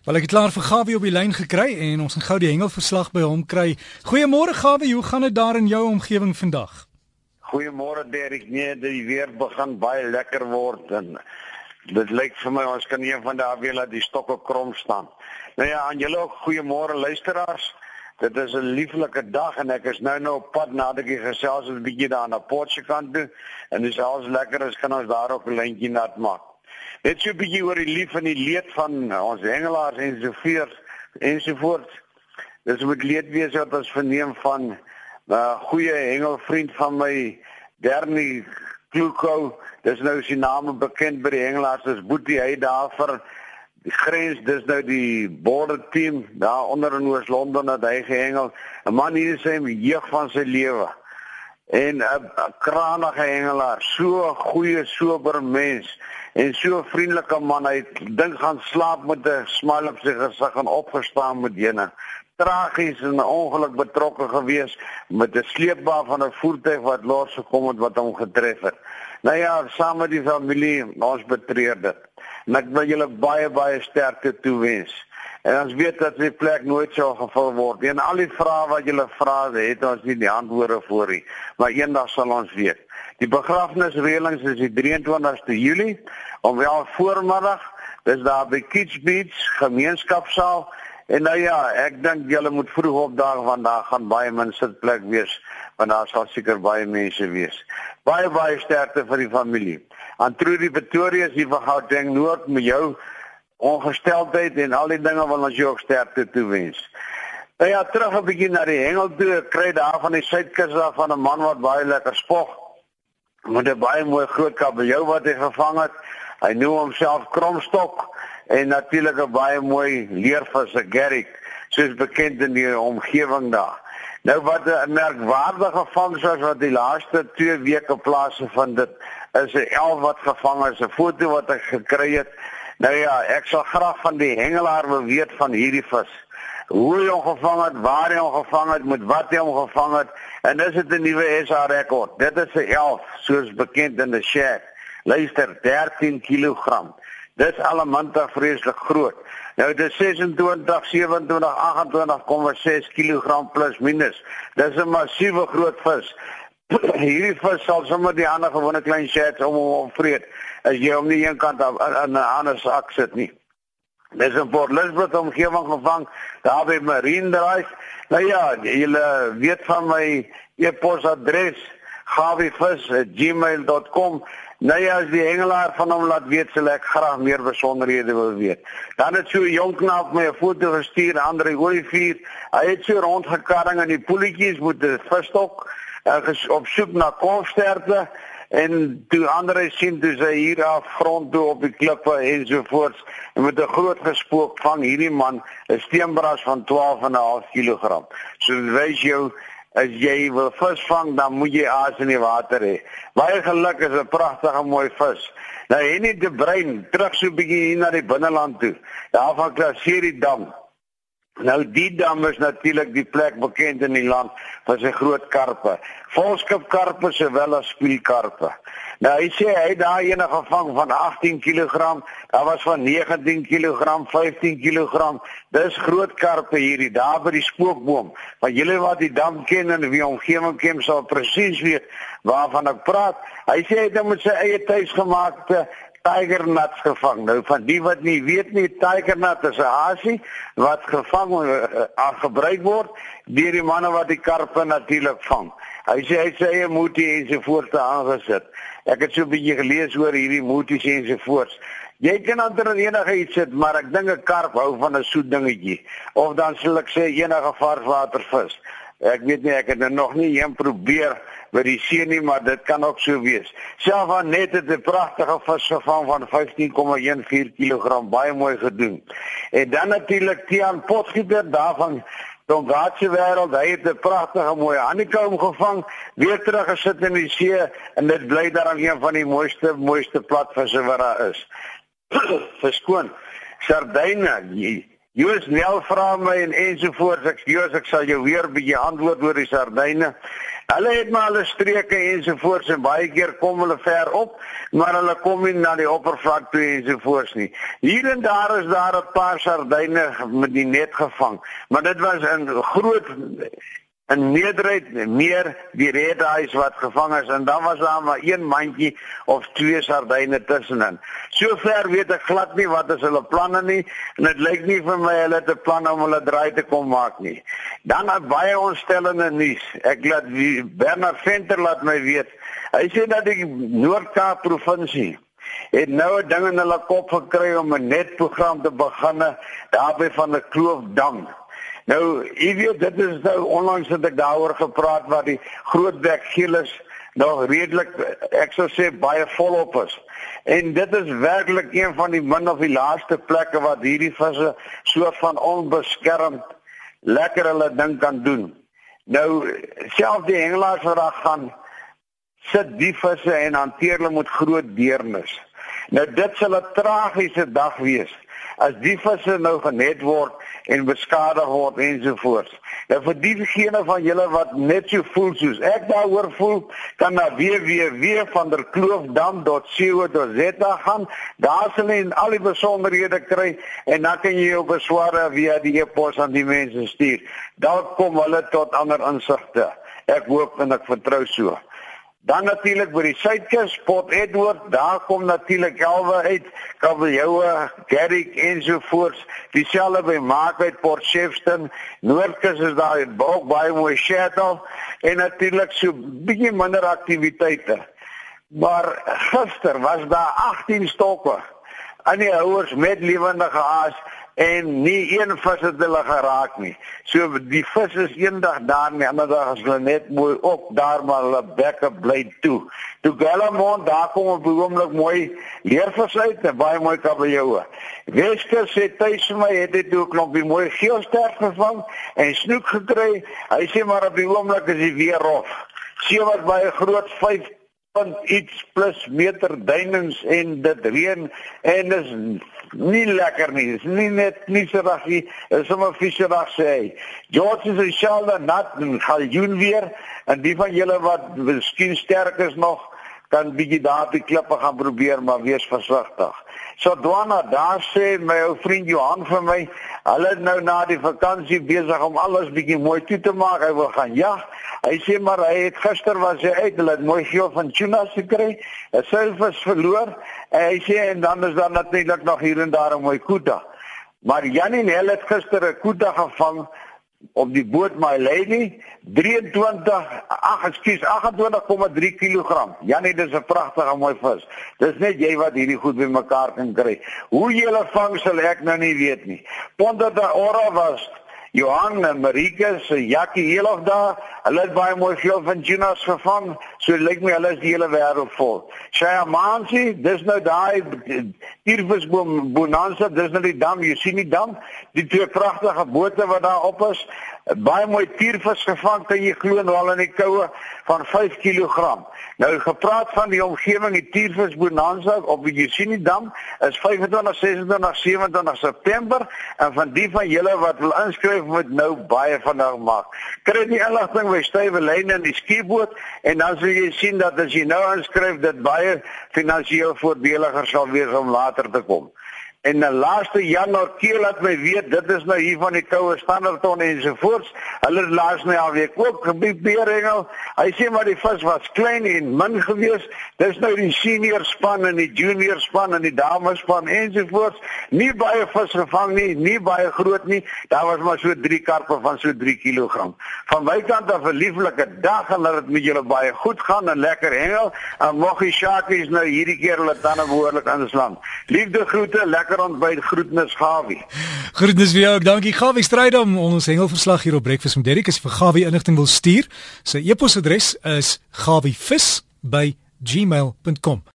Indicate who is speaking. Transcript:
Speaker 1: Wel ek het klaar vir Gawie op die lyn gekry en ons gaan gou die hengelverslag by hom kry. Goeiemôre Gawie, hoe gaan dit daar in jou omgewing vandag?
Speaker 2: Goeiemôre Derek. Nee, die weer begin baie lekker word en dit lyk vir my ons kan een van daardie weer laat die stokke krom staan. Nou ja, aan julle ook goeiemôre luisteraars. Dit is 'n lieflike dag en ek is nou nou op pad nadat ek gesels het 'n bietjie daar na Potchefstroom toe en dis alles lekker as kan ons daar ook 'n lyntjie nat maak. Net so 'n bietjie oor die lief en die leed van ons hengelaars en so voort en so voort. Dis moet leed wees wat ons verneem van 'n uh, goeie hengelvriend van my Dernie Kluko. Dis nou sy naam bekend by die hengelaars as Boetie hy daar vir die grens dis nou die border team daar onder in Oos-London het hy gehengel. 'n Man hier sê hy jeug van sy lewe en 'n krangige hengelaar, so 'n goeie sober mens en so 'n vriendelike man. Hy dink gaan slaap met 'n smile op sy gesig en opgestaan met jene. Tragies en 'n ongeluk betrokke gewees met 'n sleepbaar van 'n voertuig wat los gekom het wat hom getref het. Nou ja, saam met die familie, ons betreur dit. En ek wil julle baie baie sterkte toewens. En ons weet dat die plek nooit sou gevul word. En al die vrae wat julle vra, het ons nie die antwoorde voor nie. Maar eendag sal ons weet. Die begrafnisreëlings is die 23ste Julie om wel voormiddag. Dis daar by Kids Beach gemeenskapsaal. En nou ja, ek dink julle moet vroeg opdaag want daar gaan baie min sitplek wees want daar sal seker baie mense wees. Baie baie sterkte vir die familie. Aan Trudy Pretoria is hier van Gauteng Noord met jou ongesteldheid en al die dinge wat ons jou sterkte toewens. Nou ja, terug 'n bietjie na die hengel toe, kry daar van die suidkus af van 'n man wat baie lekker spog. Met 'n baie mooi groot kabeljou wat hy gevang het. Hy noem homself Kromstok en natuurlik 'n baie mooi leervis, 'n gerrig, soos bekend in die omgewing daar. Nou wat 'n merkwaardige vangs was wat die laaste 2 weke plaasgevind het, is 'n elf wat gevang is, 'n foto wat ek gekry het Nou ja, ek sal graag van die hengelaar wil weet van hierdie vis. Hoe hy hom gevang het, waar hy hom gevang het, met wat hy hom gevang het en is dit 'n nuwe SA rekord. Dit is 'n 11 soos bekend in die shack. Luister, 13 kg. Dis almantig vreeslik groot. Nou dit is 26 27 28,6 kg plus minus. Dis 'n massiewe groot vis. hierdie vis sal sommer die ander gewone klein shats om hom vreet as jy hom nie een kant af aan 'n ander sak sit nie. Dis 'n Port Elizabeth omgewing gevang daar by Marine Drive. Nou ja, julle weet van my e-posadres gawivis@gmail.com. Nou ja, as die hengelaar van hom laat weet, sal ek graag meer besonderhede wil weet. Dan het so 'n jong knaap my 'n foto gestuur, Andre Olivier. Hy het so rondgekarring in die poeltjies met 'n visstok uh, op soek na kolfsterte en toe ander sien toe sy hier af grond toe op die klippe ensovoorts en met 'n groot gespook vang hierdie man 'n steenbras van 12 en 'n half kg. So wys jou as jy wil vis vang dan moet jy aas in die water hê. Baie geluk is 'n pragtige mooi vis. Nou en nie die brein terug so 'n bietjie hier na die binneland toe. Daar van Klaserie dam. Nou die dam is natuurlik die plek bekend in die land vir sy groot karpe. Volskip karpe sowel as spielkarpe. Nou hy sê hy daar ene gevang van 18 kg, daar was van 19 kg, 15 kg. Dis groot karpe hierdie daar by die spookboom. Want julle wat die dam ken en wie omgewing ken sal presies weet waarvan ek praat. Hy sê hy het met sy eie tuisgemaakte tiger nuts gevang. Nou van die wat nie weet nie, tiger nut is 'n hasie wat gevang en uh, gebruik word deur die manne wat die karpe natuurlik vang. Hy sê hy sê hy moet hier ensovoorts aangesit. Ek het so 'n bietjie gelees oor hierdie moties ensovoorts. Jy kan ander enige iets sit, maar ek dink 'n karp hou van 'n soet dingetjie. Of dan sal ek sê enige varswatervis. Ek weet nie ek het nou nog nie een probeer by die see nie, maar dit kan ook so wees. Selfs net het 'n pragtige vis gevang van 15,14 kg, baie mooi gedoen. En dan natuurlik Tian Potgieter daarvan Don Gaatse wêreld, hy het 'n pragtige mooi honeycomb gevang, weer terug gesit in die see en dit bly daar aan een van die mooiste mooiste platvisse wat daar is. Verskoon. Sardyne, Joos Nel vra my en ensovoorts ek Joos ek sal jou weer 'n bietjie antwoord oor die sardyne. Hulle het maar hulle streke ensovoorts en baie keer kom hulle ver op, maar hulle kom nie na die oppervlak toe ensovoorts nie. Hier en daar is daar 'n paar sardyne met die net gevang, maar dit was 'n groot in nederheid meer die redhuis wat gevang is en dan was daar maar een mandjie of twee sardyne tussenin. Sover weet ek glad nie wat is hulle planne nie en dit lyk nie vir my hulle het 'n plan om hulle draai te kom maak nie. Dan het baie ontstellende nuus. Ek laat Bernard Venter laat my weet. Hy sê dat die Noord-Kaap provinsie het nou 'n ding in hulle kop gekry om 'n netprogram te begin daarby van 'n kloofdam. Nou, ek weet dit is nou onlangs het ek daaroor gepraat wat die Grootbek Gilles nog redelik ek sou sê baie volop is. En dit is werklik een van die min of die laaste plekke wat hierdie visse so van onbeskermd lekker hulle ding kan doen. Nou self die hengelaars wat daar gaan sit die visse en hanteer hulle met groot deernis. Nou dit sal 'n tragiese dag wees as die visse nou genet word en beskadig word ensovoorts. Nou vir diegene van julle wat net so voel soos ek daaroor voel, kan na www.vanderkloofdam.co.za gaan. Daar sal jy al die besonderhede kry en dan kan jy jou besware via die e-pos aan die mense stuur. Dan kom hulle tot ander insigte. Ek hoop en ek vertrou so. Dan natuurlik by die suidkus, Port Edward, daar kom natuurlik Elwe uit, Kabeljoue, Garrick ensovoorts. Dieselfde by Market, Port Shepstone, Noordkus is daar ook baie mooi shuttle en natuurlik so bietjie minder aktiwiteite. Maar gister was daar 18 stokke aan die houers met lewendige aas en nie een vis het hulle geraak nie. So die vis is eendag daar en die ander dag is hulle net mooi op daar maar hulle bekke bly toe. Toe Galamont daar kom op 'n oomblik mooi leervis uit en baie mooi kabeljoue. Wesker sê tuis vir my het ook nog 'n mooi geelster gevang en snoek gekry. Hy sê maar op die oomblik is hy weer rof. Sien wat baie groot 5 punt iets plus meter duinings en dit reën en dis nie lekker nie. Dis nie net nie so reg nie. Is sommer fisierig sê hy. George is 'n shalda nat en galjoen weer en die van julle wat miskien sterk is nog kan bietjie daar op die klippe gaan probeer maar wees versigtig. So Dwana daar sê my ou vriend Johan vir my, hulle is nou na die vakansie besig om alles bietjie mooi toe te maak. Hy wil gaan jag. Hy sê maar hy het gister was hy uit, hulle het mooi geel van tuna gekry. 'n Silvis verloor. En hy sê en dan is daar natuurlik nog hier en daar 'n mooi kuda. Maar Janie Nel het gister 'n kuda gevang op die boot My Lady 23 ag ekskuus 28,3 kg. Janie dis 'n pragtige mooi vis. Dis net jy wat hierdie goed bymekaar kan kry. Hoe jy hulle vang sal ek nou nie weet nie. Ponta da Ora was Johan en Marika se Jackie heeldag daar. Hulle het baie mooi veel van Jonas gevang. So lyk my hulle is die hele wêreld vol. Shaya Mansi, dis nou daai Tiervisboom Bonanza, dis nou die dam, jy sien die dam, die twee pragtige bote wat daar op is. Baie mooi tiervis gevang, kan jy glo nou al in die koue van 5 kg. Nou gepraat van die omgewing, die Tiervis Bonanza op die Jesini Dam is 25, 26, 27 September en van die van julle wat wil inskryf moet nou baie vinnig maak. Kry die inligting by Stywe Lyne in die skieboot en dan sal jy sien dat as jy nou inskryf dit baie finansiëel voordeliger sal wees om later te kom. En die laaste Januar keer laat my weet dit is nou hier van die koue standaardton en so voort. Hulle laas my alweer ook gebeerengel. Hy sê maar die vis was klein en min gewees. Dis nou die senior span en die junior span en die dames span en so voort. Nie baie vis gevang nie, nie baie groot nie. Daar was maar so 3 karpe van so 3 kg. Van my kant af 'n lieflike dag en dat dit met julle baie goed gaan en lekker hengel. En moggie Shakies nou hierdie keer hulle tande behoorlik aanslaan. Liefde groete, lekker ontbyt groetnis Gawie.
Speaker 1: Groetnis vir jou ook. Dankie Gawie Strydom. Ons hengelverslag hier op Breakfast met Derrick is vir Gawie inligting wil stuur. Sy e-posadres is gawievis@gmail.com.